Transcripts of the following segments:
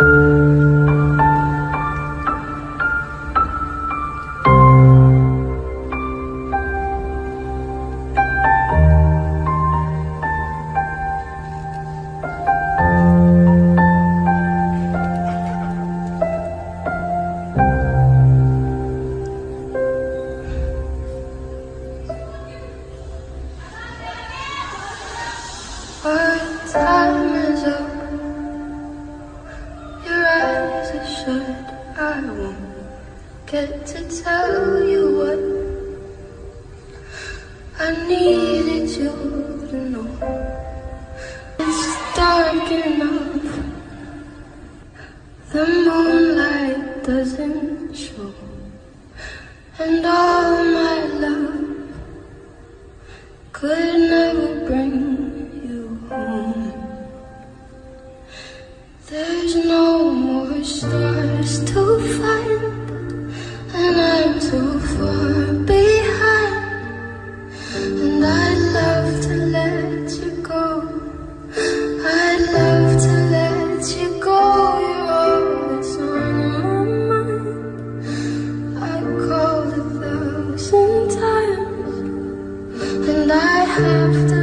Our time is up. Eyes. I won't get to tell you what I needed you to know. It's dark enough. The moonlight doesn't show. And all my love could never bring you home. There's no more to and I'm too far behind. And I'd love to let you go. I'd love to let you go. You're on my mind. I called a thousand times. And I have to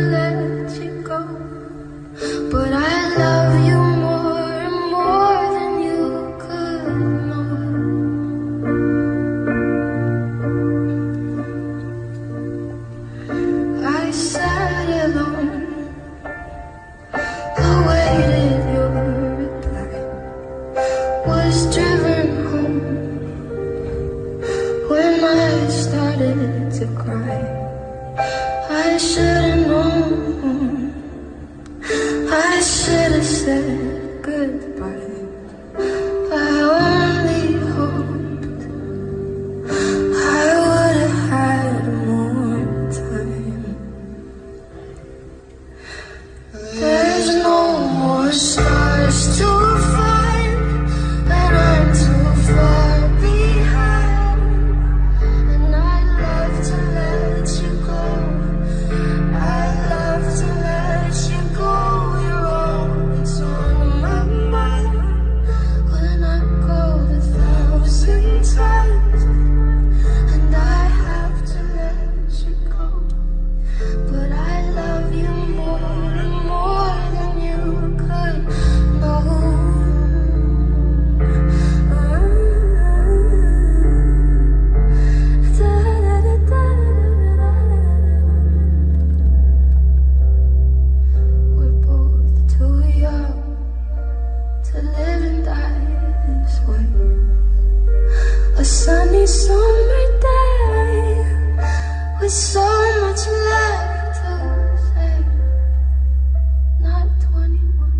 sunny summer day with so much left to say. Not 21,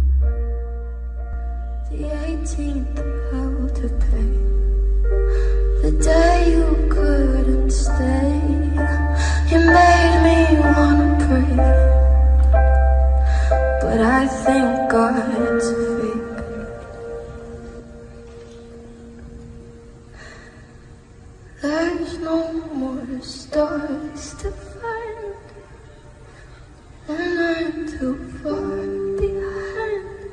the 18th hell to pay. The day you couldn't stay, you made me wanna pray. But I think God's fake. No more stars to find, and I'm too far behind.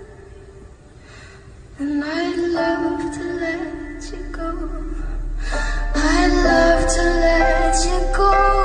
And I'd love to let you go. I'd love to let you go.